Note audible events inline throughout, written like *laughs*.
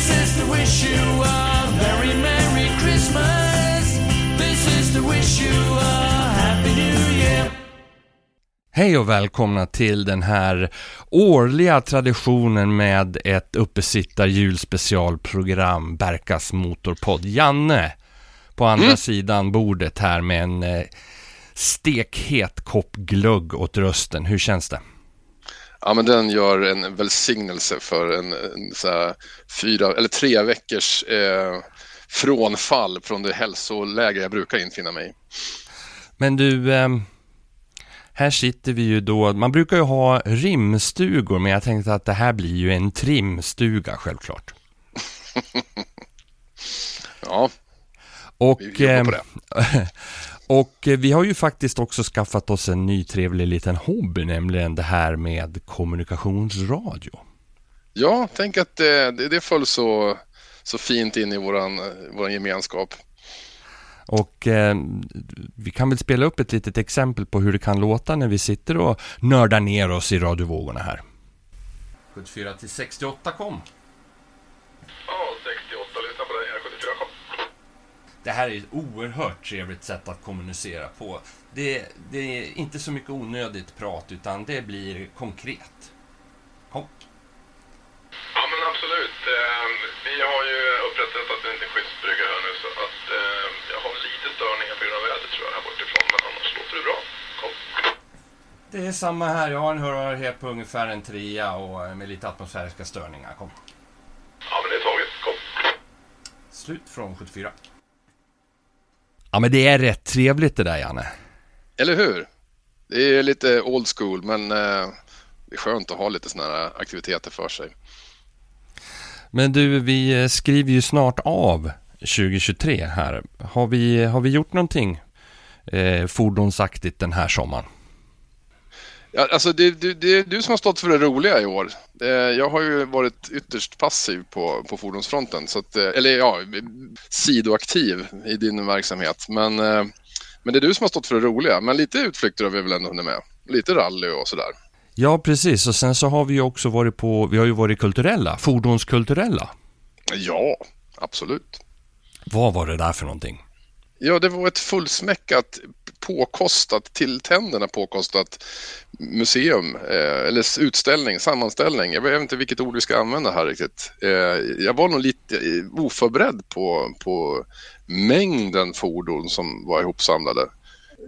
This is to wish you a very merry Christmas. This is to wish you a happy new year. Hej och välkomna till den här årliga traditionen med ett uppesittar julspecialprogram, Berkas Motorpodd. Janne, på andra sidan bordet här med en eh, stekhet kopp glögg åt rösten. Hur känns det? Ja, men den gör en välsignelse för en, en så fyra eller tre veckors eh, frånfall från det hälsoläge jag brukar infinna mig. Men du, ehm, här sitter vi ju då, man brukar ju ha rimstugor, men jag tänkte att det här blir ju en trimstuga självklart. *laughs* Ja, Och, Vi jobbar på ehm, *laughs* och eh, vi har ju faktiskt också skaffat oss en ny trevlig liten hobby, nämligen det här med kommunikationsradio. ja tänk att det, det, det föll så, så fint in i våran, eh, våran gemenskap. Och eh, vi kan väl spela upp ett litet exempel på hur det kan låta när vi sitter och nördar ner oss i radiovågorna här. 74 till 68 kom. Ja, 68, lyssna på den, 74 kom. Det här är ett oerhört trevligt sätt att kommunicera på. Det, det är inte så mycket onödigt prat, utan det blir konkret. Kom. Ja, men absolut. Eh, Vi har ju upprättat en liten skyddsbrygga här nu så att eh, jag har lite störningar på grund av vädret tror jag här bortifrån, men annars låter det bra. Kom. Det är samma här. Jag har en hörighet på ungefär en trea och eh, med lite atmosfäriska störningar. Kom. Ja, men det är taget. Kom. Slut från 74. Ja, men det är rätt trevligt det där, Janne. Eller hur? Det är lite old school, men eh, det är skönt att ha lite sådana här aktiviteter för sig. Men du, vi eh, skriver ju snart av 2023 här. Har vi, har vi gjort någonting eh, fordonsaktigt den här sommaren? Ja, alltså det, det, det är du som har stått för det roliga i år. Eh, Jag har ju varit ytterst passiv på, på fordonsfronten, så att, eh, eller ja, sidoaktiv i din verksamhet. Men, eh, men det är du som har stått för det roliga. Men lite utflykter har vi väl ändå hunnit med. Lite rally och sådär. Ja, precis. Och sen så har vi ju också varit på, vi har ju varit kulturella, fordonskulturella. Ja, absolut. Vad var det där för någonting? Ja, det var ett fullsmäckat, påkostat, till tänderna påkostat museum, eh, eller utställning, sammanställning. Jag vet inte vilket ord vi ska använda här riktigt. Eh, jag var nog lite eh, oförberedd på, på mängden fordon som var ihopsamlade.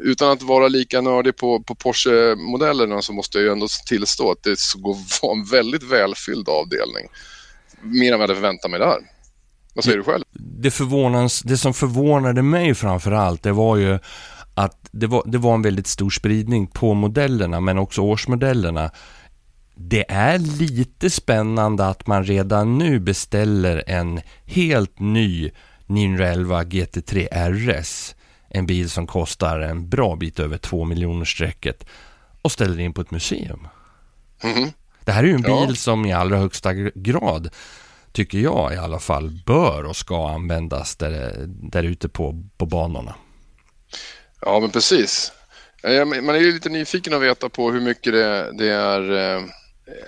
Utan att vara lika nördig på, på Porsche-modellerna så måste jag ju ändå tillstå att det *laughs* var en väldigt välfylld avdelning. Mer än vad jag hade förväntat mig där. Vad säger du själv? Det, förvånans, det som förvånade mig framför allt, det var ju att det var, det var en väldigt stor spridning på modellerna, men också årsmodellerna. Det är lite spännande att man redan nu beställer en helt ny 911 GT3 RS. En bil som kostar en bra bit över 2 miljoner strecket och ställer in på ett museum. Mhm. Det här är ju en Ja. bil som i allra högsta grad, tycker jag i alla fall, bör och ska användas där, där ute på, på banorna. Ja, men precis. Man är ju lite nyfiken att veta på hur mycket det, det är, eh,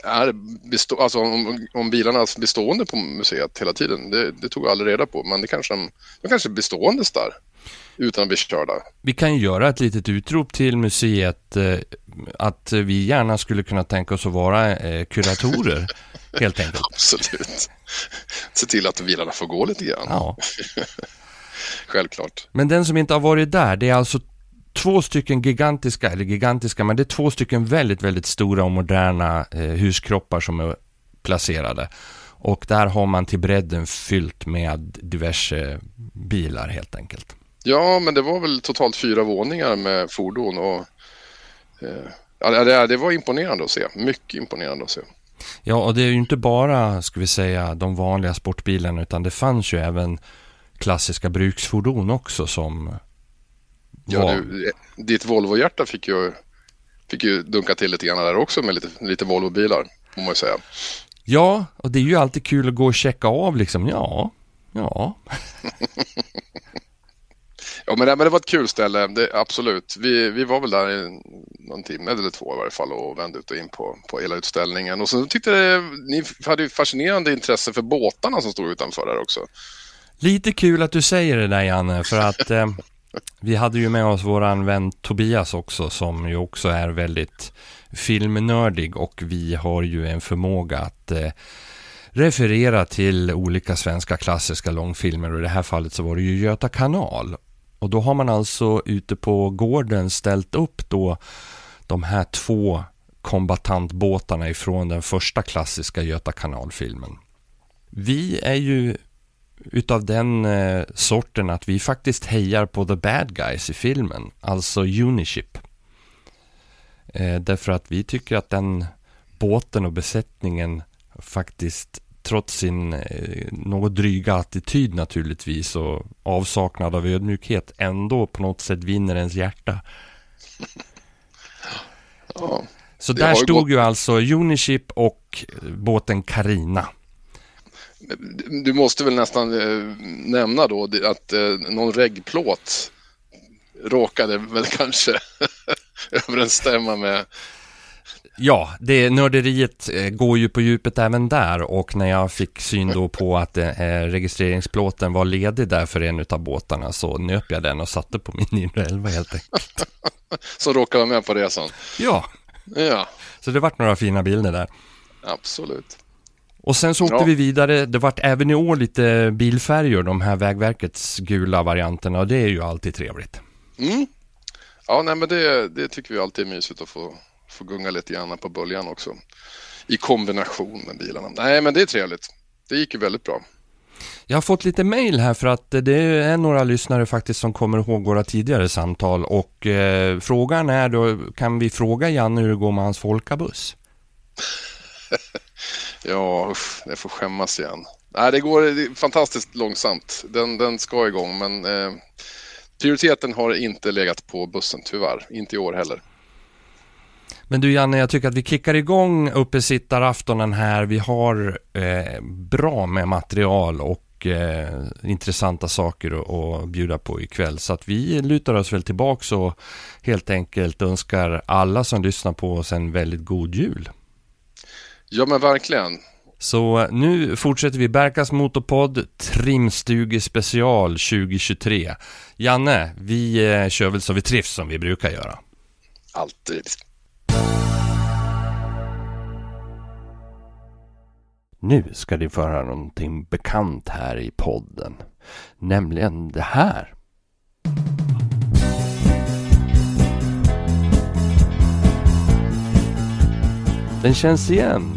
är bestå, alltså om, om bilarna är bestående på museet hela tiden. Det, det tog jag aldrig reda på, men det kanske, de de kanske är bestående där utan att bli körda. Vi kan ju göra ett litet utrop till museet eh, att vi gärna skulle kunna tänka oss att vara eh, kuratorer, *laughs* helt enkelt. Absolut. Se till att bilarna får gå lite grann. Ja. *laughs* Självklart. Men den som inte har varit där, det är alltså två stycken gigantiska, eller gigantiska, men det är två stycken väldigt, väldigt stora och moderna eh, huskroppar som är placerade. Och där har man till bredden fyllt med diverse bilar helt enkelt. Ja, men det var väl totalt fyra våningar med fordon och eh, det, det var imponerande att se. Mycket imponerande att se. Ja, och det är ju inte bara, ska vi säga, de vanliga sportbilarna, utan det fanns ju även klassiska bruksfordon också som Ja, du, ditt Volvo-hjärta fick ju, fick ju dunka till lite grann där också med lite, lite Volvo-bilar, får man ju säga. Ja, och det är ju alltid kul att gå och checka av liksom, ja, ja. *laughs* Ja, men det, men det var ett kul ställe, det, absolut. Vi, vi var väl där i någon timme eller två i varje fall och vände ut och in på, på hela utställningen. Och så tyckte jag ni hade ju fascinerande intresse för båtarna som stod utanför där också. Lite kul att du säger det där Janne, för att eh, vi hade ju med oss våran vän Tobias också som ju också är väldigt filmnördig och vi har ju en förmåga att eh, referera till olika svenska klassiska långfilmer och i det här fallet så var det ju Göta kanal. Och då har man alltså ute på gården ställt upp då de här två kombatantbåtarna ifrån den första klassiska Göta kanalfilmen. Vi är ju utav den eh, sorten att vi faktiskt hejar på the bad guys i filmen, alltså Uniship. Eh, därför att vi tycker att den båten och besättningen faktiskt trots sin eh, något dryga attityd naturligtvis och avsaknad av ödmjukhet ändå på något sätt vinner ens hjärta. Ja, Så där ju stod gått- ju alltså Uniship och båten Carina. Du måste väl nästan eh, nämna då att eh, någon reggplåt råkade väl *laughs* kanske *laughs* överensstämma med... Ja, det nörderiet eh, går ju på djupet även där och när jag fick syn då på att eh, registreringsplåten var ledig där för en av båtarna så nöp jag den och satte på min 911 helt enkelt. *laughs* Som råkade vara med på resan. Ja, Ja, så det vart några fina bilder där. absolut. Och sen så åkte Ja. vi vidare. Det vart även i år lite bilfärjor, de här Vägverkets gula varianterna och det är ju alltid trevligt. Mm. Ja, nej, men det, det tycker vi alltid är mysigt att få, få gunga lite grann på böljan också. I kombination med bilarna. Nej, men det är trevligt. Det gick ju väldigt bra. Jag har fått lite mail här för att det är några lyssnare faktiskt som kommer ihåg våra tidigare samtal och eh, frågan är då, kan vi fråga Janne hur det går med hans folkabuss? *laughs* Ja, uff, jag får skämmas igen. Nej, det går det är fantastiskt långsamt. Den, den ska igång, men eh, prioriteten har inte legat på bussen, tyvärr. Inte i år heller. Men du Janne, jag tycker att vi kickar igång uppesittaraftonen här. Vi har eh, bra med material och eh, intressanta saker att, att bjuda på ikväll. Så att vi lutar oss väl tillbaka och helt enkelt önskar alla som lyssnar på oss en väldigt god jul. Ja, men verkligen. Så nu fortsätter vi Berkas Motorpodd Trimstuge special 2023. Janne, vi eh, kör väl så vi trivs som vi brukar göra. Alltid. Nu ska ni få höra någonting bekant här i podden. Nämligen det här. Den känns igen.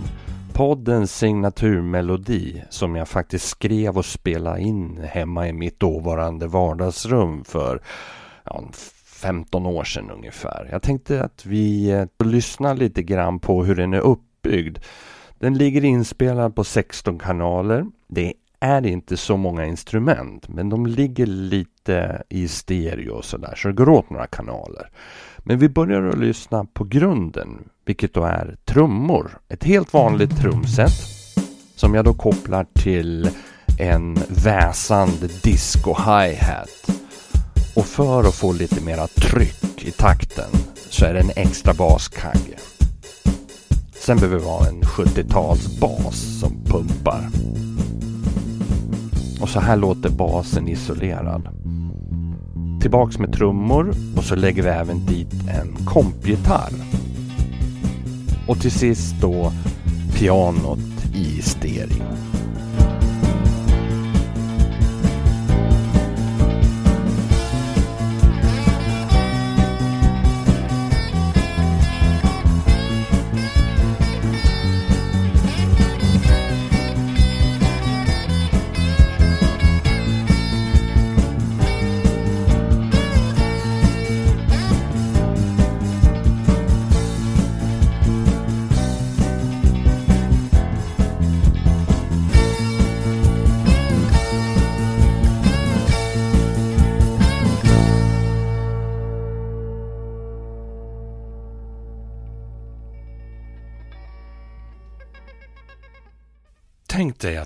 Poddens signaturmelodi som jag faktiskt skrev och spelade in hemma i mitt dåvarande vardagsrum för ja, 15 år sedan ungefär. Jag tänkte att vi eh, lyssnar lite grann på hur den är uppbyggd. Den ligger inspelad på 16 kanaler. Det är inte så många instrument, men de ligger lite i stereo och sådär, så det går åt några kanaler. Men vi börjar att lyssna på grunden, vilket då är trummor. Ett helt vanligt trumset som jag då kopplar till en väsande disco hi-hat. Och för att få lite mera tryck i takten så är det en extra baskagge. Sen behöver vi ha en 70-tals bas som pumpar. Och så här låter basen isolerad. Tillbaks med trummor och så lägger vi även dit en kompgitarr. Och till sist då pianot i stereo.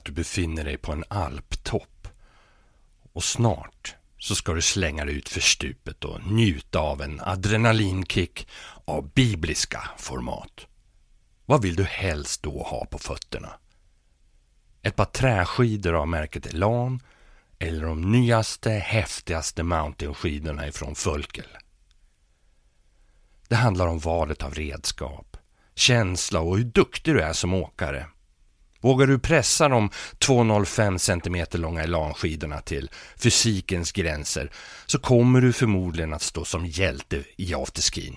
Att du befinner dig på en alptopp och snart så ska du slänga dig ut för stupet och njuta av en adrenalinkick av bibliska format. Vad vill du helst då ha på fötterna? Ett par träskidor av märket Elan eller de nyaste, häftigaste mountainskidorna ifrån Fölkel? Det handlar om valet av redskap, känsla och hur duktig du är som åkare. Vågar du pressa de 2,05 cm långa elanskidorna till fysikens gränser så kommer du förmodligen att stå som hjälte i afterskin.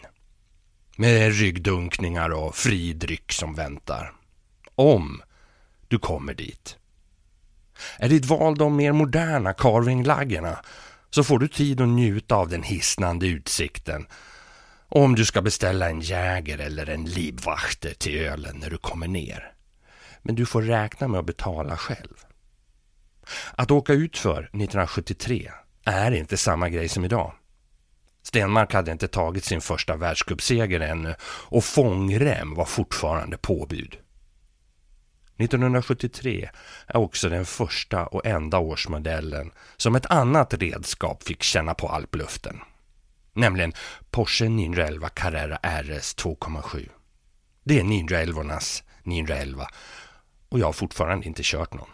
Med ryggdunkningar och fri dryck som väntar. Om du kommer dit. Är ditt val de mer moderna carvinglaggarna så får du tid att njuta av den hisnande utsikten om du ska beställa en Jäger eller en Liebwachter till ölen när du kommer ner. Men du får räkna med att betala själv. Att åka utför 1973 är inte samma grej som idag. Stenmark hade inte tagit sin första världscupseger ännu och fångrem var fortfarande påbud. 1973 är också den första och enda årsmodellen som ett annat redskap fick känna på alpluften. Nämligen Porsche 911 Carrera RS 2,7. Det är 911 911 och jag har fortfarande inte kört någon.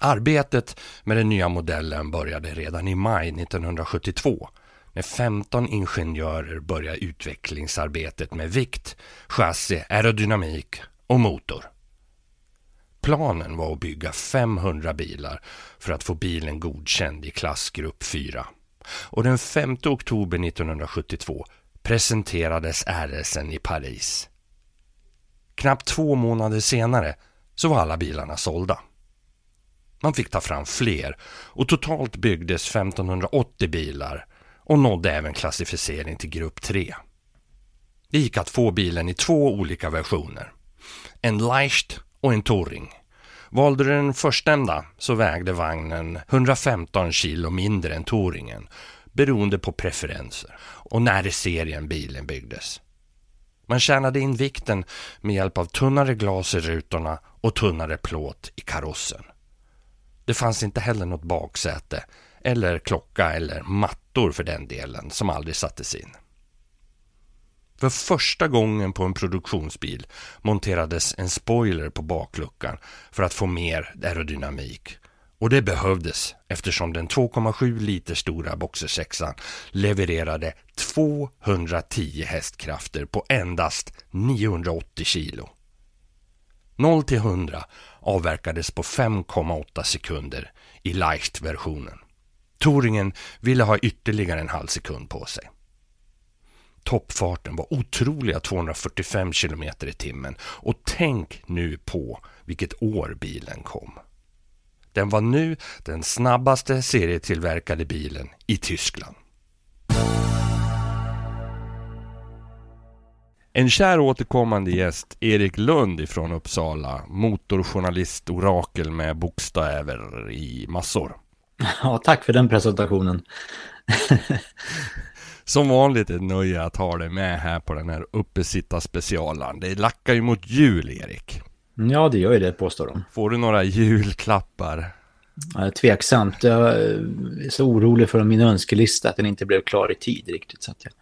Arbetet med den nya modellen började redan i maj 1972 när 15 ingenjörer började utvecklingsarbetet med vikt, chassi, aerodynamik och motor. Planen var att bygga 500 bilar för att få bilen godkänd i klassgrupp 4. Och den 5 oktober 1972 presenterades RSen i Paris. Knappt två månader senare så var alla bilarna sålda. Man fick ta fram fler och totalt byggdes 1580 bilar och nådde även klassificering till grupp 3. Det gick att få bilen i två olika versioner. En Leicht och en Touring. Valde du den förstnämnda så vägde vagnen 115 kilo mindre än Touringen beroende på preferenser och när i serien bilen byggdes. Man tjänade in vikten med hjälp av tunnare glas i rutorna och tunnare plåt i karossen. Det fanns inte heller något baksäte eller klocka eller mattor för den delen som aldrig sattes in. För första gången på en produktionsbil monterades en spoiler på bakluckan för att få mer aerodynamik. Och det behövdes eftersom den 2,7 liter stora boxersexan levererade 210 hästkrafter på endast 980 kilo. 0 till 100 avverkades på 5,8 sekunder i Leicht-versionen. Toringen ville ha ytterligare en halv sekund på sig. Toppfarten var otroliga 245 km i timmen och tänk nu på vilket år bilen kom. Den var nu den snabbaste serietillverkade bilen i Tyskland. En kär återkommande gäst, Erik Lund ifrån Uppsala, motorjournalist orakel med bokstäver i massor. Ja, tack för den presentationen. Som vanligt ett nöje att ha dig med här på den här uppesitta specialen. Det lackar ju mot jul, Erik. Ja, det gör ju det, påstår de. Får du några julklappar? Ja, tveksamt. Jag är så orolig för min önskelista att den inte blev klar i tid riktigt. Så att jag...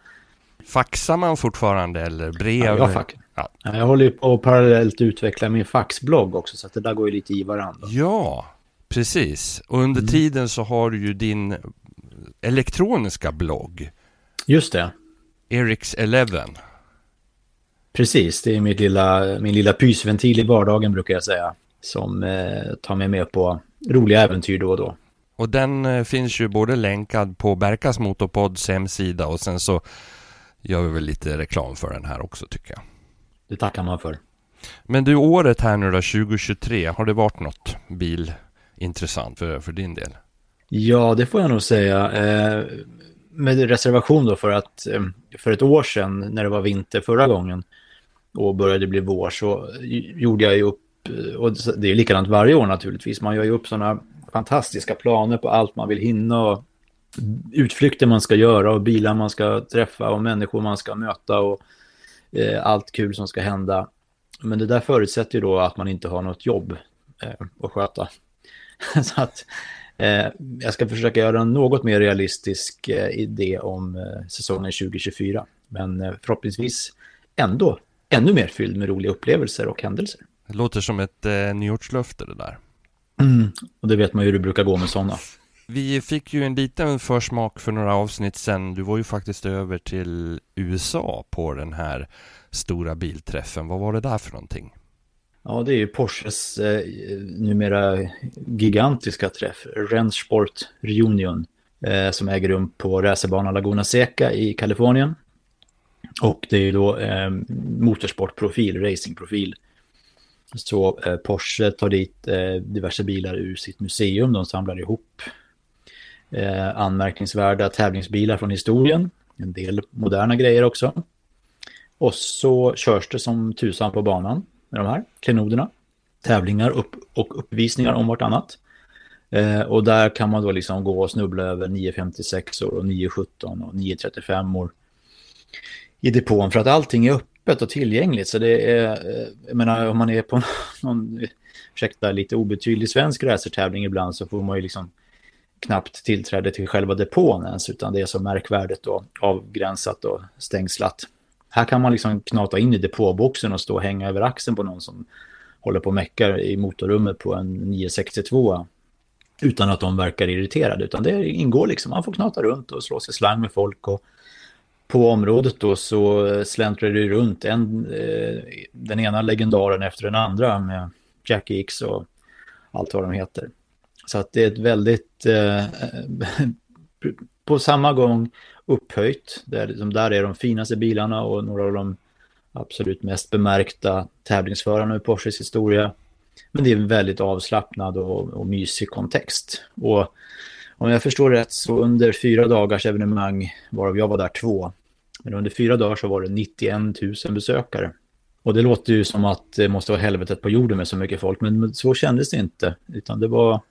Faxar man fortfarande eller brev? Ja, jag, fack... ja. jag håller ju på att parallellt utveckla min faxblogg också, så att det där går ju lite i varandra. Ja, precis. Och under mm. tiden så har du ju din elektroniska blogg. Just det. Erics Eleven. Precis, det är mitt lilla, min lilla pysventil i vardagen brukar jag säga. Som eh, tar mig med på roliga äventyr då och då. Och den eh, finns ju både länkad på Berkas Motorpods hemsida och sen så gör vi väl lite reklam för den här också tycker jag. Det tackar man för. Men du, året här nu då, 2023, har det varit något bilintressant för, för din del? Ja, det får jag nog säga. Eh, med reservation då för att eh, för ett år sedan när det var vinter förra gången och började bli vår så gjorde jag ju upp, eh, och det är likadant varje år naturligtvis, man gör ju upp sådana fantastiska planer på allt man vill hinna och utflykter man ska göra och bilar man ska träffa och människor man ska möta och eh, allt kul som ska hända. Men det där förutsätter ju då att man inte har något jobb eh, att sköta. *laughs* så att eh, jag ska försöka göra en något mer realistisk eh, idé om eh, säsongen 2024. Men eh, förhoppningsvis ändå ännu mer fylld med roliga upplevelser och händelser. Det låter som ett eh, nyårslöfte det där. Mm. Och det vet man ju hur det brukar gå med sådana. Vi fick ju en liten försmak för några avsnitt sen. Du var ju faktiskt över till USA på den här stora bilträffen. Vad var det där för någonting? Ja, det är ju Porsches eh, numera gigantiska träff, Rennsport Reunion, eh, som äger rum på racerbanan Laguna Seca i Kalifornien. Och det är ju då eh, motorsportprofil, racingprofil. Så eh, Porsche tar dit eh, diverse bilar ur sitt museum. De samlar ihop eh, anmärkningsvärda tävlingsbilar från historien. En del moderna grejer också. Och så körs det som tusan på banan med de här klenoderna. Tävlingar upp och uppvisningar om vartannat. Eh, och där kan man då liksom gå och snubbla över 956 och 917 och 935 år i depån för att allting är öppet och tillgängligt. Så det är, eh, jag menar om man är på *laughs* någon, ursäkta, lite obetydlig svensk racertävling ibland så får man ju liksom knappt tillträde till själva depån ens, utan det är så märkvärdigt och avgränsat och stängslat. Här kan man liksom knata in i depåboxen och stå och hänga över axeln på någon som håller på och meckar i motorrummet på en 962 utan att de verkar irriterade, utan det ingår liksom, man får knata runt och slå sig slang med folk och på området då så släntrar det runt en, eh, den ena legendaren efter den andra med Jackie X och allt vad de heter. Så att det är ett väldigt, eh, *laughs* på samma gång upphöjt, där, liksom, där är de finaste bilarna och några av de absolut mest bemärkta tävlingsförarna i Porsches historia. Men det är en väldigt avslappnad och, och mysig kontext. Och om jag förstår rätt så under fyra dagars evenemang, varav jag var där två, men under fyra dagar så var det 91 000 besökare. Och det låter ju som att det måste vara helvetet på jorden med så mycket folk, men så kändes det inte. Utan det var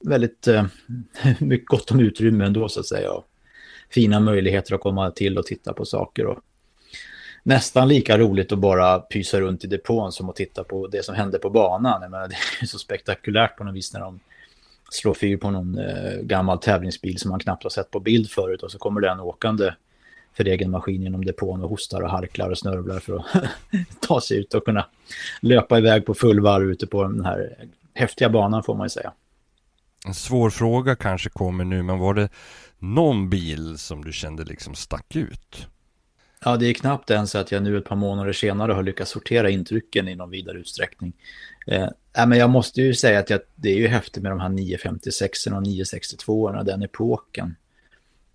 väldigt eh, *laughs* mycket gott om utrymme ändå så att säga. Fina möjligheter att komma till och titta på saker. Och nästan lika roligt att bara pysa runt i depån som att titta på det som hände på banan. Jag menar, *laughs* det är så spektakulärt på något vis när de slår fyr på någon eh, gammal tävlingsbil som man knappt har sett på bild förut och så kommer den åkande för egen maskin genom depån och hostar och harklar och snörvlar för att *laughs* ta sig ut och kunna löpa iväg på full varv ute på den här häftiga banan får man ju säga. En svår fråga kanske kommer nu, men var det någon bil som du kände liksom stack ut? Ja, det är knappt ens att jag nu ett par månader senare har lyckats sortera intrycken i någon vidare utsträckning. Eh, men jag måste ju säga att jag, det är ju häftigt med de här 956 och 962 den epoken.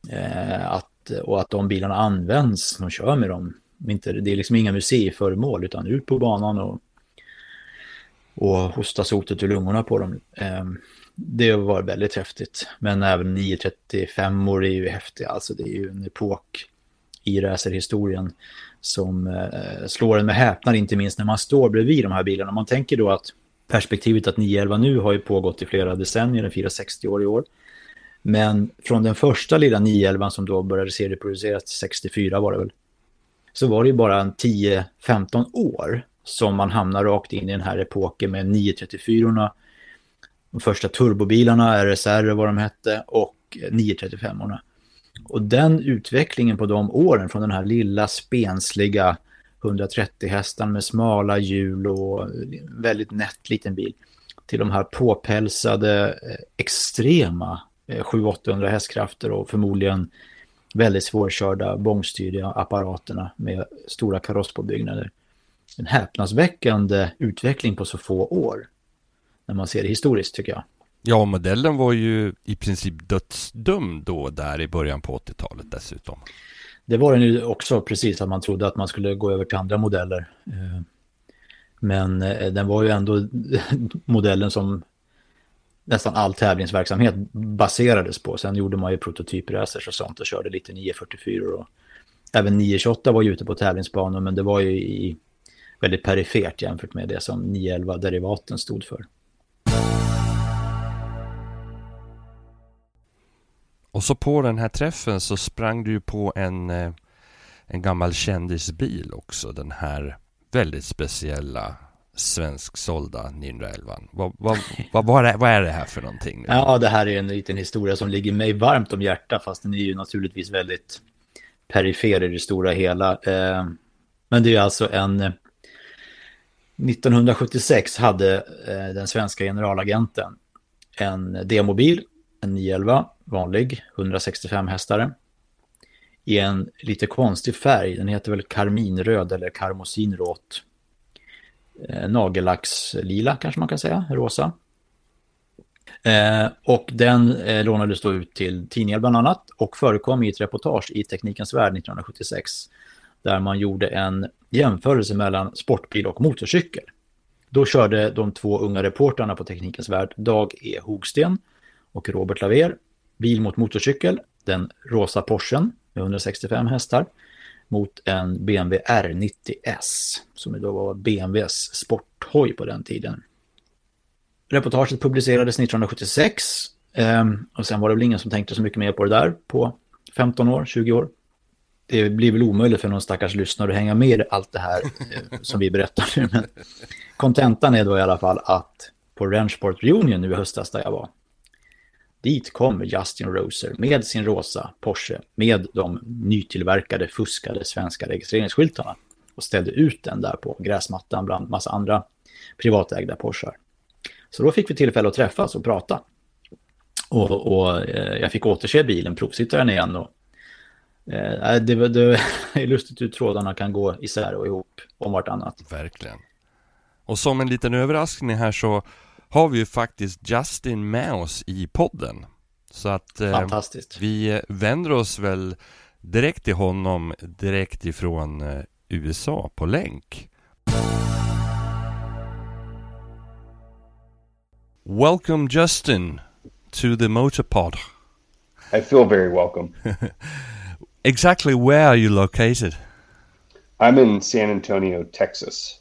Eh, att och att de bilarna används, de kör med dem. Inte, det är liksom inga museiföremål utan ut på banan och, och hosta sotet ur lungorna på dem. Ehm, det var väldigt häftigt. Men även 935 år är ju häftiga. Alltså det är ju en epok i racerhistorien som eh, slår en med häpnad, inte minst när man står bredvid de här bilarna. Man tänker då att perspektivet att 911 nu har ju pågått i flera decennier, den firar 60 år i år. Men från den första lilla 911 som då började serieproduceras 64 var det väl. Så var det ju bara en 10-15 år som man hamnar rakt in i den här epoken med 934orna. de första turbobilarna, RSR vad de hette, och 935orna. Och den utvecklingen på de åren från den här lilla spensliga 130 hästan med smala hjul och väldigt nätt liten bil till de här påpälsade eh, extrema 700-800 eh, hästkrafter och förmodligen väldigt svårkörda bångstyriga apparaterna med stora karosspåbyggnader. En häpnadsväckande utveckling på så få år när man ser det historiskt tycker jag. Ja, modellen var ju i princip dödsdömd då där i början på 80-talet dessutom. Det var den ju också precis att man trodde att man skulle gå över till andra modeller. Eh, men eh, den var ju ändå *laughs* modellen som nästan all tävlingsverksamhet baserades på. Sen gjorde man ju prototypracers och sånt och körde lite 944 och även 928 var ju ute på tävlingsbanor men det var ju i väldigt perifert jämfört med det som 911-derivaten stod för. Och så på den här träffen så sprang du ju på en, eh, en gammal kändisbil också. Den här väldigt speciella svensksålda 911. Vad, vad, vad, vad, är, vad är det här för någonting? Ja, det här är en liten historia som ligger mig varmt om hjärtat, fast den är ju naturligtvis väldigt perifer i det stora hela. Eh, men det är alltså en... Eh, 1976 hade eh, den svenska generalagenten en demobil, en 911, vanlig, 165 hästare. I en lite konstig färg, den heter väl karminröd eller karmosinråt. Eh, nagellackslila kanske man kan säga, rosa. Eh, och den eh, lånades då ut till tidningar bland annat och förekom i ett reportage i Teknikens Värld 1976 där man gjorde en jämförelse mellan sportbil och motorcykel. Då körde de två unga reportrarna på Teknikens Värld, Dag E. Hogsten och Robert Laver, bil mot motorcykel, den rosa Porschen med 165 hästar, mot en BMW R90S, som då var BMWs sporthoj på den tiden. Reportaget publicerades 1976 ehm, och sen var det väl ingen som tänkte så mycket mer på det där på 15 år, 20 år. Det blir väl omöjligt för någon stackars lyssnare att hänga med i allt det här eh, *laughs* som vi berättar nu. Men kontentan är då i alla fall att på Ranchport Reunion nu i höstas där jag var, dit kom Justin Roser med sin rosa Porsche med de nytillverkade fuskade svenska registreringsskyltarna och ställde ut den där på gräsmattan bland massa andra privatägda Porschar. Så då fick vi tillfälle att träffas och prata. Och, och eh, jag fick återse bilen, provsitta den igen. Och, eh, det, *laughs* det är lustigt hur trådarna kan gå isär och ihop om vartannat. Verkligen. Och som en liten överraskning här så har vi ju faktiskt Justin med oss i podden. Så att eh, Fantastiskt. vi vänder oss väl direkt till honom direkt ifrån eh, USA på länk. Welcome, Justin, to the Motorpod. I feel very welcome. *laughs* exactly where are you located? I'm in San Antonio, Texas.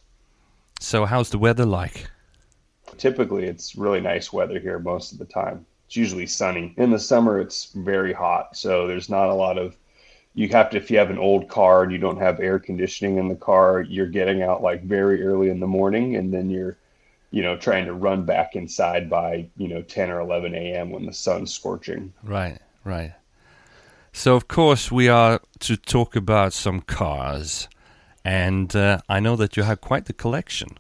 So, how's the weather like? Typically, it's really nice weather here most of the time. It's usually sunny. In the summer, it's very hot, so there's not a lot of. You have to, if you have an old car and you don't have air conditioning in the car, you're getting out like very early in the morning, and then you're you know, trying to run back inside by, you know, 10 or 11 a.m. when the sun's scorching. Right, right. So, of course, we are to talk about some cars. And uh, I know that you have quite the collection.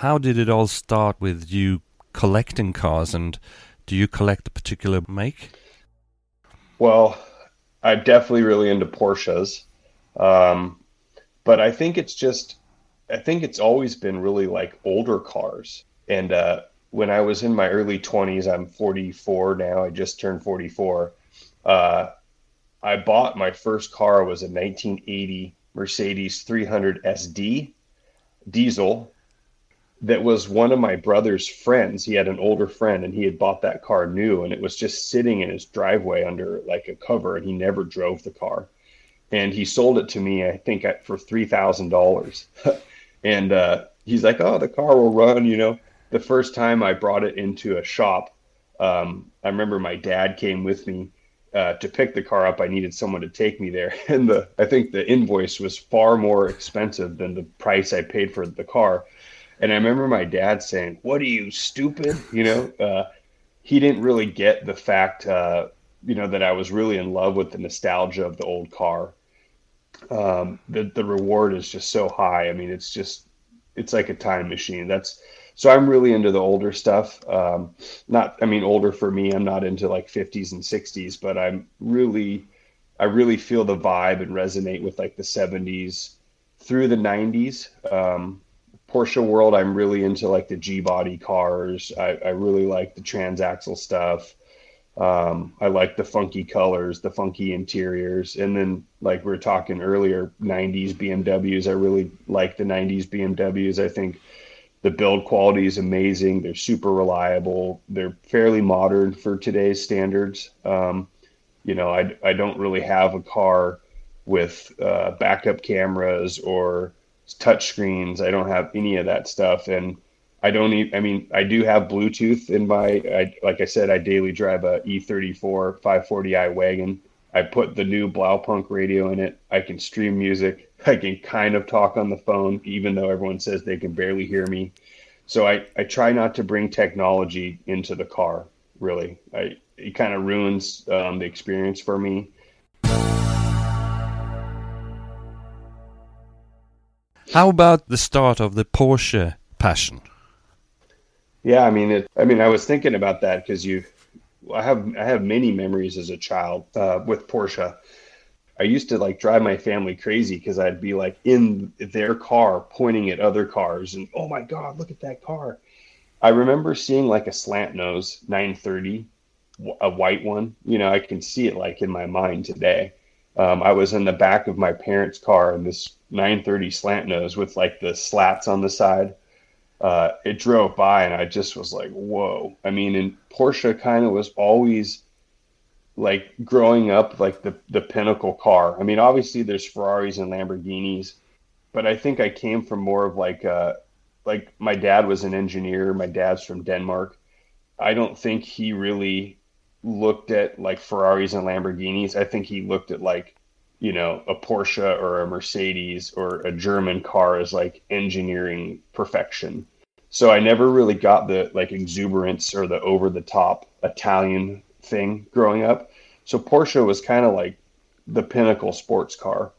How did it all start with you collecting cars? And do you collect a particular make? Well, I'm definitely really into Porsches. Um, but I think it's just I think it's always been really like older cars. And uh, when I was in my early 20s, I'm 44 now. I just turned 44. Uh, I bought my first car was a 1980 Mercedes 300 SD diesel that was one of my brother's friends. He had an older friend and he had bought that car new and it was just sitting in his driveway under like a cover and he never drove the car. And he sold it to me, I think, for $3,000. *laughs* And uh, he's like, "Oh, the car will run." You know, the first time I brought it into a shop, um, I remember my dad came with me uh, to pick the car up. I needed someone to take me there, *laughs* and the I think the invoice was far more expensive than the price I paid for the car. And I remember my dad saying, "What are you stupid?" You know, uh, he didn't really get the fact, uh, you know, that I was really in love with the nostalgia of the old car um, the the reward is just so high. I mean, it's just it's like a time machine. That's so I'm really into the older stuff. Um, not, I mean, older for me. I'm not into like 50s and 60s, but I'm really, I really feel the vibe and resonate with like the 70s through the 90s. Um, Porsche world, I'm really into like the G body cars. I, I really like the transaxle stuff. Um, I like the funky colors, the funky interiors, and then like we were talking earlier, '90s BMWs. I really like the '90s BMWs. I think the build quality is amazing. They're super reliable. They're fairly modern for today's standards. Um, you know, I I don't really have a car with uh, backup cameras or touch screens. I don't have any of that stuff, and I don't even, I mean, I do have Bluetooth in my, I, like I said, I daily drive a E34 540i wagon I put the new Blaupunk radio in it. I can stream music. *laughs* I can kind of talk on the phone, even though everyone says they can barely hear me. So I, I try not to bring technology into the car, really. I, it kind of ruins um, the experience for me. How about the start of the Porsche passion? Yeah, I mean, it, I mean, I was thinking about that because you, I have, I have many memories as a child uh, with Porsche. I used to like drive my family crazy because I'd be like in their car pointing at other cars and oh my god, look at that car. I remember seeing like a slant nose 930, a white one. You know, I can see it like in my mind today. Um, I was in the back of my parents' car in this 930 slant nose with like the slats on the side uh, it drove by and I just was like, whoa. I mean, and Porsche kind of was always like growing up like the the pinnacle car. I mean, obviously there's Ferraris and Lamborghinis, but I think I came from more of like uh like my dad was an engineer. My dad's from Denmark. I don't think he really looked at like Ferraris and Lamborghinis. I think he looked at like you know a Porsche or a Mercedes or a German car as like engineering perfection. So I never really got the like exuberance or the over the top Italian thing growing up. So Porsche was kind of like the pinnacle sports car.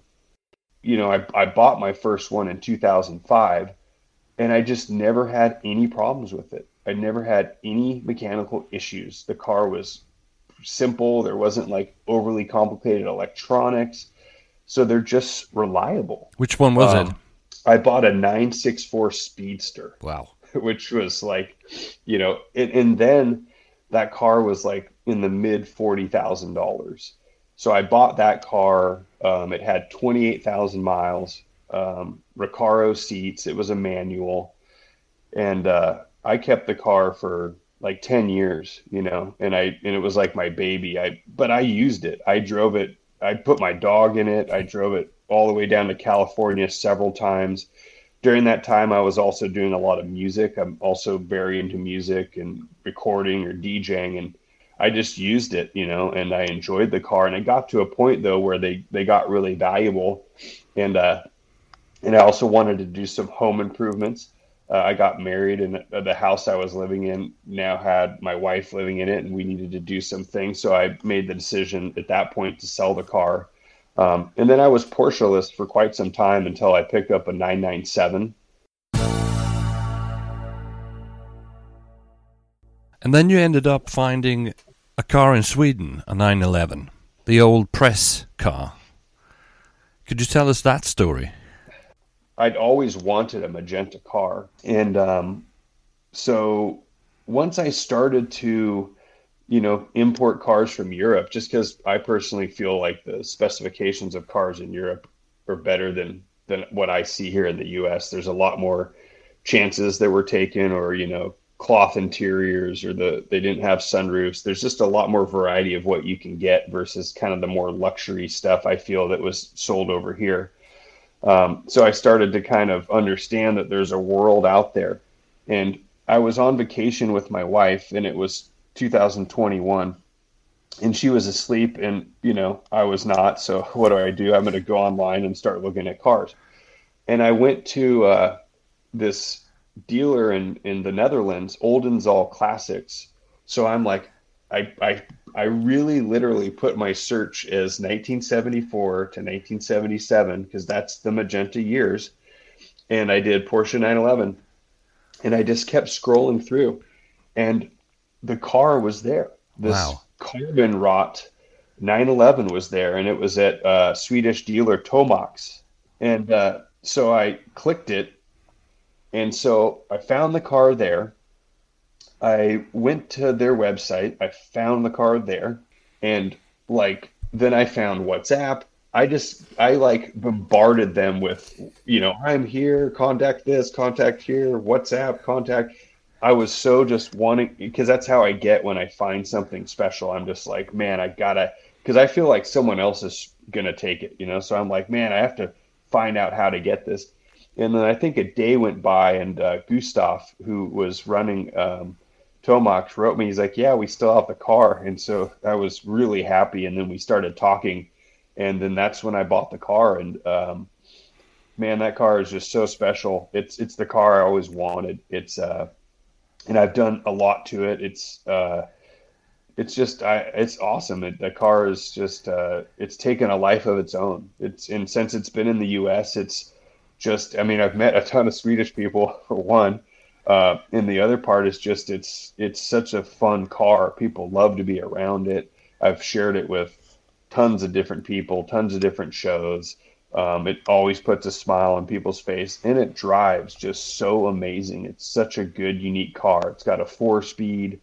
You know, I, I bought my first one in 2005 and I just never had any problems with it. I never had any mechanical issues. The car was simple. There wasn't like overly complicated electronics. So they're just reliable. Which one was um, it? I bought a 964 Speedster. Wow. *laughs* Which was like, you know, it, and then that car was like in the mid $40,000. So I bought that car. Um, it had 28,000 miles, um, Recaro seats. It was a manual. And uh, I kept the car for like 10 years, you know, and I, and it was like my baby. I, but I used it. I drove it. I put my dog in it. I drove it all the way down to California several times. During that time, I was also doing a lot of music. I'm also very into music and recording or DJing. And I just used it, you know, and I enjoyed the car. And it got to a point though where they, they got really valuable. And, uh, and I also wanted to do some home improvements uh, I got married, and the house I was living in now had my wife living in it, and we needed to do some things. So I made the decision at that point to sell the car. Um, and then I was Porsche for quite some time until I picked up a 997. And then you ended up finding a car in Sweden, a 911, the old press car. Could you tell us that story? I'd always wanted a magenta car. And um, so once I started to, you know, import cars from Europe, just because I personally feel like the specifications of cars in Europe are better than than what I see here in the U.S. There's a lot more chances that were taken, or you know, cloth interiors, or the they didn't have sunroofs. There's just a lot more variety of what you can get versus kind of the more luxury stuff I feel that was sold over here. Um, so I started to kind of understand that there's a world out there. And I was on vacation with my wife, and it was 2021. And she was asleep, and you know I was not. So *laughs* what do I do? I'm going to go online and start looking at cars. And I went to uh, this dealer in in the Netherlands, Oldenzaal Classics. So I'm like, I I I really literally put my search as 1974 to 1977 because that's the magenta years. And I did Porsche 911 and I just kept scrolling through and the car was there. This wow. carbon rot 911 was there and it was at uh, Swedish dealer Tomax. And uh, so I clicked it. And so I found the car there I went to their website. I found the card there, and like then I found WhatsApp. I just I like bombarded them with, you know, I'm here, contact this, contact here, WhatsApp, contact. I was so just wanting because that's how I get when I find something special. I'm just like, man, I gotta because I feel like someone else is gonna take it, you know. So I'm like, man, I have to find out how to get this. And then I think a day went by, and uh, Gustav, who was running um, Tomax wrote me. He's like, "Yeah, we still have the car," and so I was really happy. And then we started talking, and then that's when I bought the car. And um, man, that car is just so special. It's it's the car I always wanted. It's uh, and I've done a lot to it. It's uh, it's just I, it's awesome. It, the car is just uh, it's taken a life of its own. It's and since it's been in the U.S., it's just I mean I've met a ton of Swedish people *laughs* for one, uh, and the other part is just it's it's such a fun car. People love to be around it. I've shared it with tons of different people, tons of different shows. Um, it always puts a smile on people's face, and it drives just so amazing. It's such a good, unique car. It's got a four-speed,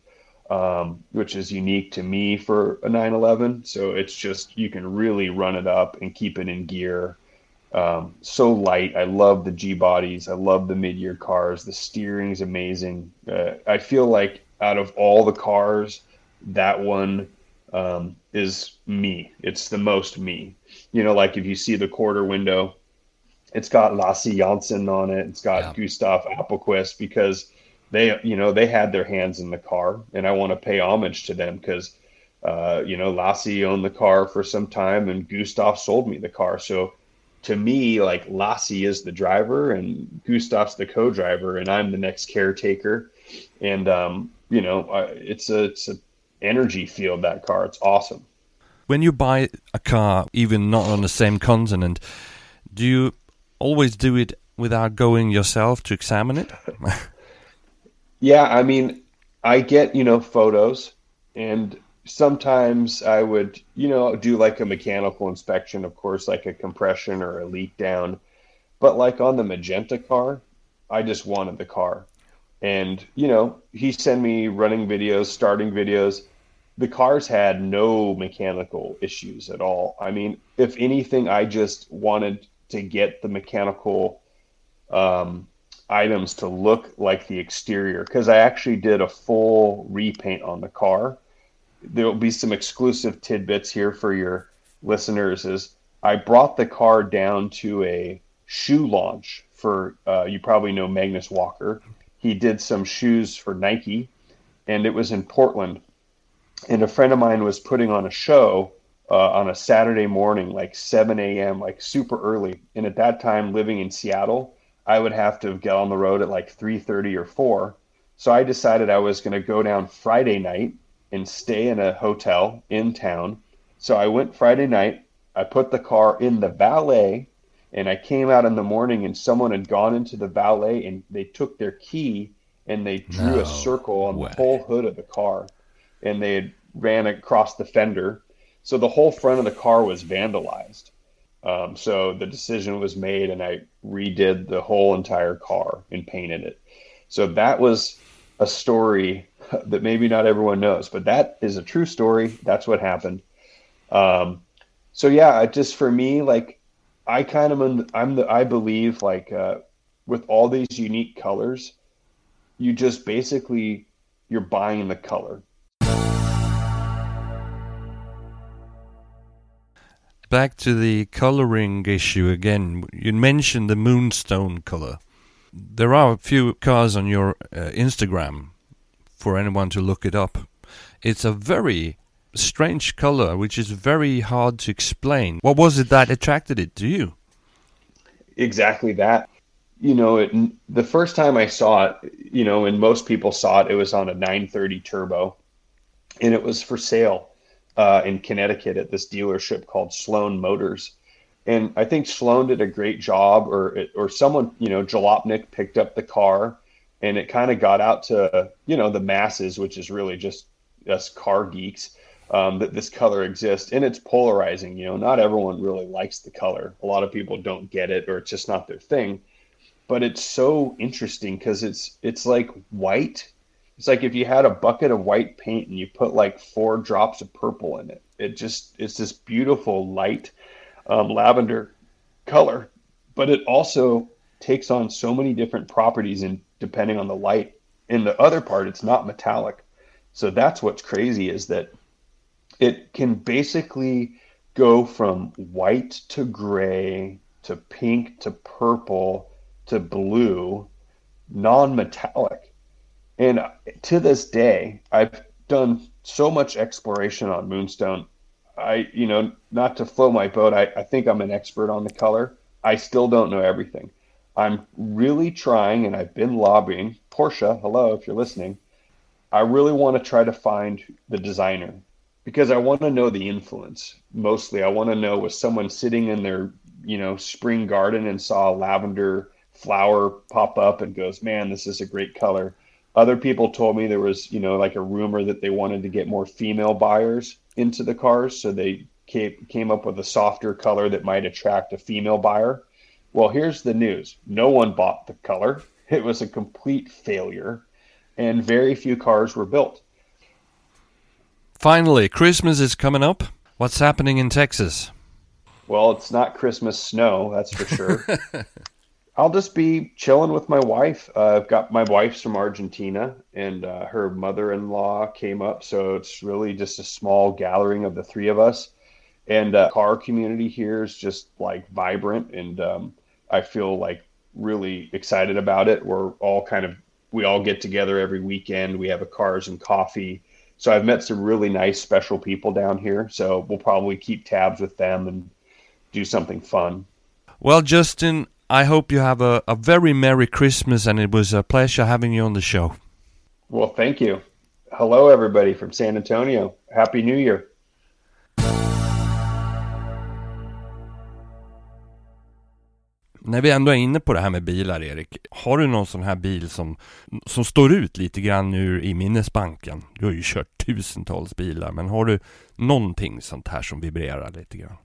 um, which is unique to me for a 911. So it's just you can really run it up and keep it in gear. Um, so light. I love the G bodies. I love the mid-year cars. The steering is amazing. Uh, I feel like out of all the cars, that one um, is me. It's the most me. You know, like if you see the quarter window, it's got Lasse Janssen on it. It's got yeah. Gustav Appelquist because they, you know, they had their hands in the car, and I want to pay homage to them because, uh, you know, Lasse owned the car for some time, and Gustav sold me the car. So to me, like Lasse is the driver, and Gustav's the co-driver, and I'm the next caretaker. And um, you know, it's a it's a energy field that car. It's awesome. When you buy a car, even not on the same continent, do you always do it without going yourself to examine it? *laughs* yeah, I mean, I get, you know, photos and sometimes I would, you know, do like a mechanical inspection, of course, like a compression or a leak down. But like on the Magenta car, I just wanted the car. And, you know, he sent me running videos, starting videos. The cars had no mechanical issues at all. I mean, if anything, I just wanted to get the mechanical um, items to look like the exterior because I actually did a full repaint on the car. There will be some exclusive tidbits here for your listeners. Is I brought the car down to a shoe launch for uh, you probably know Magnus Walker he did some shoes for Nike, and it was in Portland. And a friend of mine was putting on a show uh, on a Saturday morning, like 7 a.m., like super early. And at that time, living in Seattle, I would have to get on the road at like 3:30 or 4. So I decided I was going to go down Friday night and stay in a hotel in town. So I went Friday night. I put the car in the valet and I came out in the morning and someone had gone into the valet and they took their key and they drew no a circle on way. the whole hood of the car and they had ran across the fender. So the whole front of the car was vandalized. Um, so the decision was made and I redid the whole entire car and painted it. So that was a story *laughs* that maybe not everyone knows, but that is a true story. That's what happened. Um, so yeah, just for me, like I kind of I'm the I believe like uh, with all these unique colors, you just basically you're buying the color. Back to the coloring issue again. You mentioned the moonstone color. There are a few cars on your uh, Instagram for anyone to look it up. It's a very strange color, which is very hard to explain. What was it that attracted it to you? Exactly that. You know, it, the first time I saw it, you know, and most people saw it, it was on a 930 turbo, and it was for sale uh, in Connecticut at this dealership called Sloan Motors. And I think Sloan did a great job, or or someone, you know, Jalopnik picked up the car, and it kind of got out to you know the masses, which is really just us car geeks um, that this color exists and it's polarizing you know not everyone really likes the color. A lot of people don't get it or it's just not their thing. But it's so interesting because it's it's like white. It's like if you had a bucket of white paint and you put like four drops of purple in it it just it's this beautiful light um, lavender color. But it also takes on so many different properties and depending on the light in the other part it's not metallic so that's what's crazy is that it can basically go from white to gray to pink to purple to blue, non metallic. And to this day, I've done so much exploration on Moonstone. I, you know, not to float my boat, I, I think I'm an expert on the color. I still don't know everything. I'm really trying, and I've been lobbying. Portia, hello, if you're listening. I really want to try to find the designer because I want to know the influence. Mostly, I want to know was someone sitting in their, you know, spring garden and saw a lavender flower pop up and goes, "Man, this is a great color." Other people told me there was, you know, like a rumor that they wanted to get more female buyers into the cars, so they came, came up with a softer color that might attract a female buyer. Well, here's the news no one bought the color, it was a complete failure, and very few cars were built. Finally, Christmas is coming up. What's happening in Texas? Well, it's not Christmas snow, that's for sure. *laughs* I'll just be chilling with my wife. Uh, I've got my wife's from Argentina, and uh, her mother-in-law came up, so it's really just a small gathering of the three of us. And uh, car community here is just like vibrant, and um, I feel like really excited about it. We're all kind of we all get together every weekend. We have a cars and coffee. So I've met some really nice, special people down here. So we'll probably keep tabs with them and do something fun. Well, Justin, I hope you have a, a very Merry Christmas and it was a pleasure having you on the show. Well, thank you. Hello, everybody from San Antonio. Happy New Year. När vi ändå är inne på det här med bilar, Erik. Har du någon sån här bil som, som står ut lite grann ur i minnesbanken? Du har ju kört tusentals bilar, men har du någonting sånt här som vibrerar lite grann?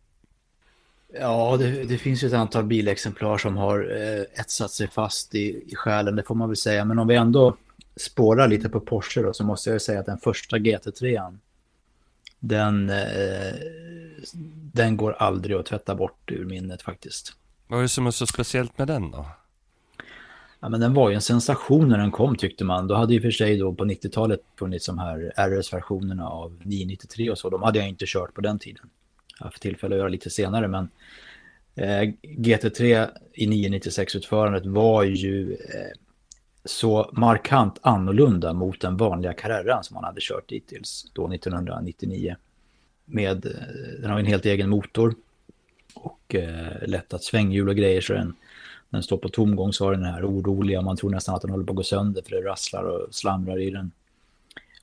Ja, det, det, finns ju ett antal bilexemplar som har eh, etsat sig fast i, i själen, det får man väl säga. Men om vi ändå spårar lite på Porsche då, så måste jag säga att den första GT3, den, eh, den går aldrig att tvätta bort ur minnet faktiskt. Vad är det som är så speciellt med den då? Ja, men den var ju en sensation när den kom tyckte man. Då hade ju för sig då på 90-talet funnits de här RS-versionerna av 993 och så. De hade jag inte kört på den tiden. Jag har haft tillfälle att göra lite senare, men eh, GT3 i 996-utförandet var ju eh, så markant annorlunda mot den vanliga Carreran som man hade kört dittills då 1999. Med, eh, den har en helt egen motor och eh, lättat svänghjul och grejer så den, den står på tomgång så har den här oroliga, man tror nästan att den håller på att gå sönder för det rasslar och slamrar i den.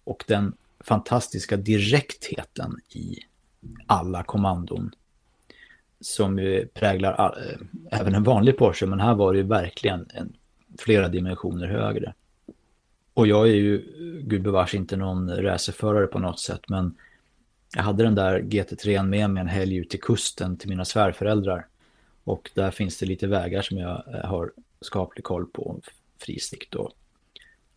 Och den fantastiska direktheten i alla kommandon som ju präglar all, eh, även en vanlig Porsche, men här var det ju verkligen en, flera dimensioner högre. Och jag är ju eh, gudbevars inte någon racerförare på något sätt, men jag hade den där GT3 med mig en helg ut till kusten till mina svärföräldrar. Och där finns det lite vägar som jag eh, har skaplig koll på, frisikt och...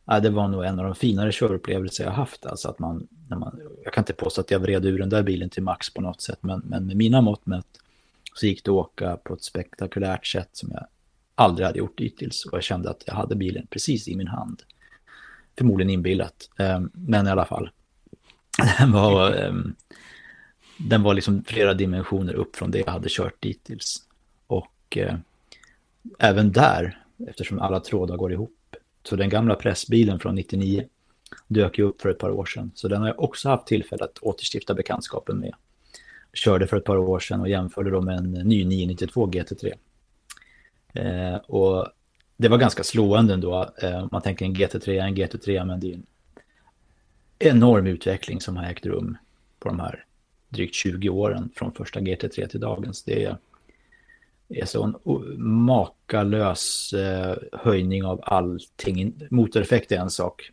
Ja, det var nog en av de finare körupplevelser jag haft. Alltså att man, när man, jag kan inte påstå att jag vred ur den där bilen till max på något sätt, men, men med mina mått mätt så gick det att åka på ett spektakulärt sätt som jag aldrig hade gjort dittills. Och jag kände att jag hade bilen precis i min hand. Förmodligen inbillat, eh, men i alla fall. *laughs* Den var, ehm, den var liksom flera dimensioner upp från det jag hade kört dittills. Och eh, även där, eftersom alla trådar går ihop, så den gamla pressbilen från 99 dök ju upp för ett par år sedan. Så den har jag också haft tillfälle att återstifta bekantskapen med. Körde för ett par år sedan och jämförde då med en ny 992 GT3. Eh, och det var ganska slående ändå. Eh, man tänker en GT3, en GT3, men det är en enorm utveckling som har ägt rum på de här drygt 20 åren från första GT3 till dagens. Det är, är så en makalös eh, höjning av allting. Motoreffekt är en sak,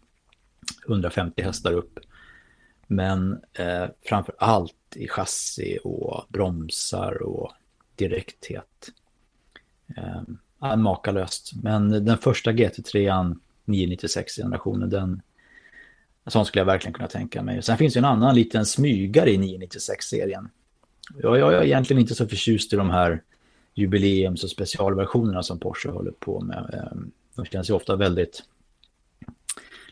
150 hästar upp. Men eh, framför allt i chassi och bromsar och direkthet. Eh, makalöst. Men den första GT3, 996-generationen, den, en sån skulle jag verkligen kunna tänka mig. Sen finns det en annan liten smygare i 996-serien. Jag, jag är egentligen inte så förtjust i de här jubileums och specialversionerna som Porsche håller på med. Ehm, de känns ju ofta väldigt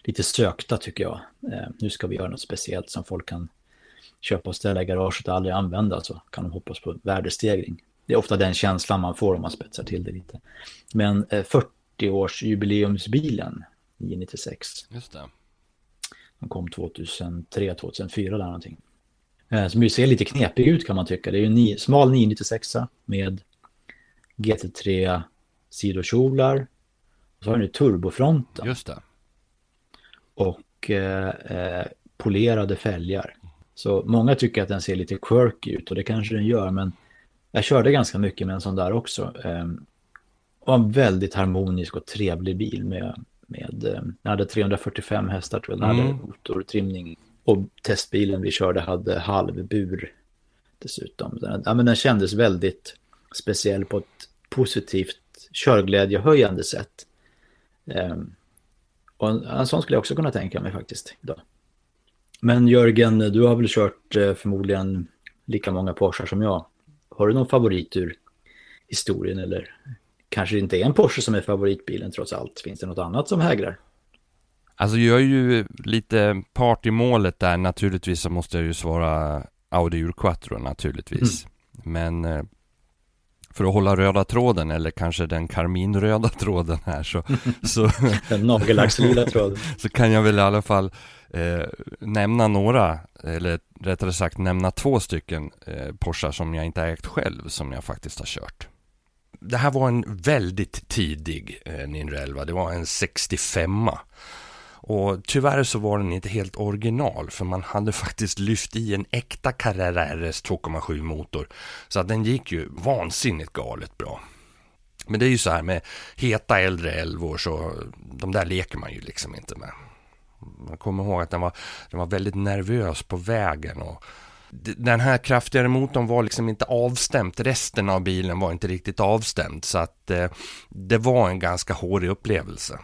lite sökta tycker jag. Ehm, nu ska vi göra något speciellt som folk kan köpa och ställa i garaget och aldrig använda så kan de hoppas på värdestegring. Det är ofta den känslan man får om man spetsar till det lite. Men eh, 40-årsjubileumsbilen, 996. Just det. Den kom 2003, 2004 där någonting. Eh, som ju ser lite knepig ut kan man tycka. Det är ju en smal 996 med GT3 sidokjolar. Och så har den ju turbofronten. Just det. Och eh, eh, polerade fälgar. Så många tycker att den ser lite quirky ut och det kanske den gör. Men jag körde ganska mycket med en sån där också. Eh, och en väldigt harmonisk och trevlig bil med, med eh, den hade 345 hästar tror jag. Den Mm. hade motortrimning. Och testbilen vi körde hade halvbur dessutom. Den, ja, men den kändes väldigt speciell på ett positivt körglädjehöjande sätt. Ehm, och en, en sån skulle jag också kunna tänka mig faktiskt. Idag. Men Jörgen, du har väl kört eh, förmodligen lika många Porschar som jag. Har du någon favorit ur historien eller kanske det inte är en Porsche som är favoritbilen trots allt? Finns det något annat som hägrar? Alltså jag är ju lite part i målet där. Naturligtvis så måste jag ju svara Audi Urquattro naturligtvis. Men eh, för att hålla röda tråden eller kanske den karminröda *laughs* tråden här så, så, *laughs* Den nagellackslila *laughs* tråden. så kan jag väl i alla fall eh, nämna några, eller rättare sagt nämna två stycken eh, Porschar som jag inte ägt själv som jag faktiskt har kört. Det här var en väldigt tidig eh, 911, det var en 65 och tyvärr så var den inte helt original för man hade faktiskt lyft i en äkta Carrera RS 2,7 motor. Så att den gick ju vansinnigt galet bra. Men det är ju så här med heta äldre älvor så de där leker man ju liksom inte med. Man kommer ihåg att den var, den var väldigt nervös på vägen och den här kraftigare motorn var liksom inte avstämt. Resten av bilen var inte riktigt avstämt så att eh, det var en ganska hårig upplevelse.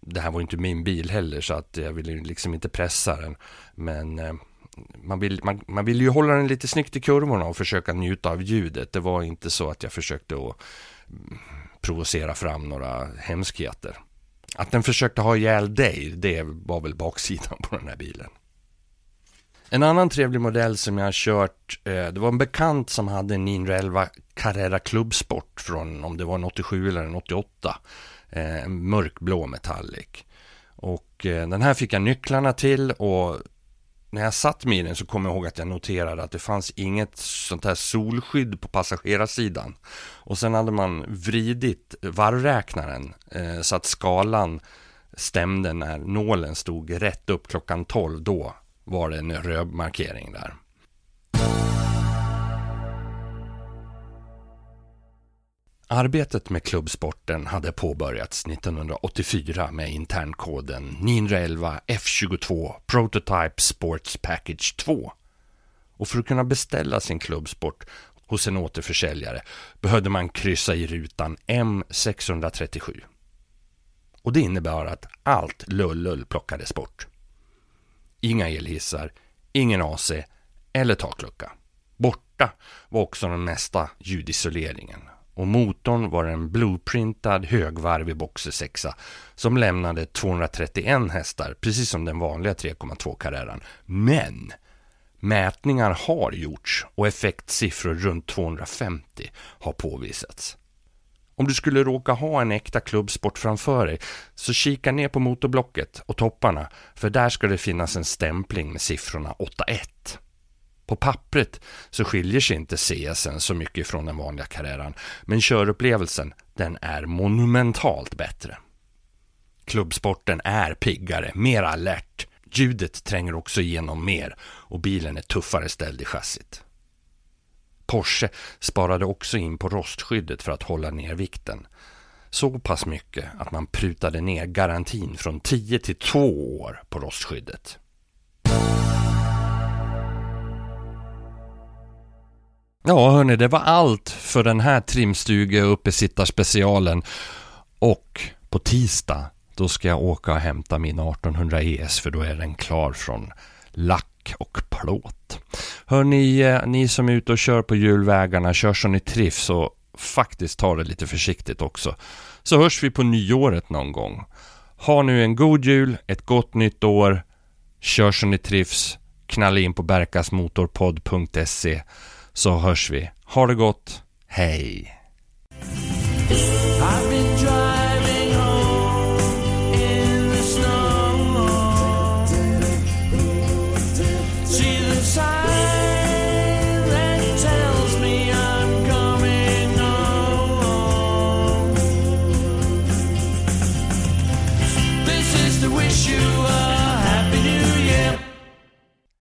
Det här var inte min bil heller så att jag ville ju liksom inte pressa den. Men eh, man vill, man, man vill ju hålla den lite snyggt i kurvorna och försöka njuta av ljudet. Det var inte så att jag försökte att mm, provocera fram några hemskheter. Att den försökte ha ihjäl dig, det var väl baksidan på den här bilen. En annan trevlig modell som jag har kört, eh, det var en bekant som hade en 911 Carrera Clubsport från om det var en 87 eller en 88. Eh, en mörkblå metallic. Och eh, den här fick jag nycklarna till och när jag satt med i den så kom jag ihåg att jag noterade att det fanns inget sånt här solskydd på passagerarsidan. Och sen hade man vridit varvräknaren så att skalan stämde när nålen stod rätt upp klockan 12. Då var det en röd markering där. Arbetet med klubbsporten hade påbörjats 1984 med internkoden 911 F22 Prototype Sports Package 2. Och för att kunna beställa sin klubbsport hos en återförsäljare behövde man kryssa i rutan M637. Och det innebar att allt lullull plockades bort. Inga elhissar, ingen AC eller taklucka. Borta var också den mesta ljudisoleringen och motorn var en blueprintad högvarvig boxer 6 som lämnade 231 hästar precis som den vanliga 3,2 Carreran. Men mätningar har gjorts och effektsiffror runt 250 har påvisats. Om du skulle råka ha en äkta klubbsport framför dig så kika ner på motorblocket och topparna för där ska det finnas en stämpling med siffrorna 8-1. På pappret så skiljer sig inte CSN så mycket från den vanliga Carreran men körupplevelsen den är monumentalt bättre. Klubbsporten är piggare, mer alert, ljudet tränger också igenom mer och bilen är tuffare ställd i chassit. Porsche sparade också in på rostskyddet för att hålla ner vikten. Så pass mycket att man prutade ner garantin från 10 till 2 år på rostskyddet. Ja hörni, det var allt för den här trimstuge uppesittarspecialen. Och på tisdag, då ska jag åka och hämta min 1800 ES för då är den klar från lack och plåt. Hörni, ni, eh, ni som är ute och kör på julvägarna, kör så ni trivs och faktiskt ta det lite försiktigt också. Så hörs vi på nyåret någon gång. Ha nu en god jul, ett gott nytt år. Kör så ni trivs. Knalla in på berkasmotorpodd.se så hörs vi. Ha det gott. Hej! I've been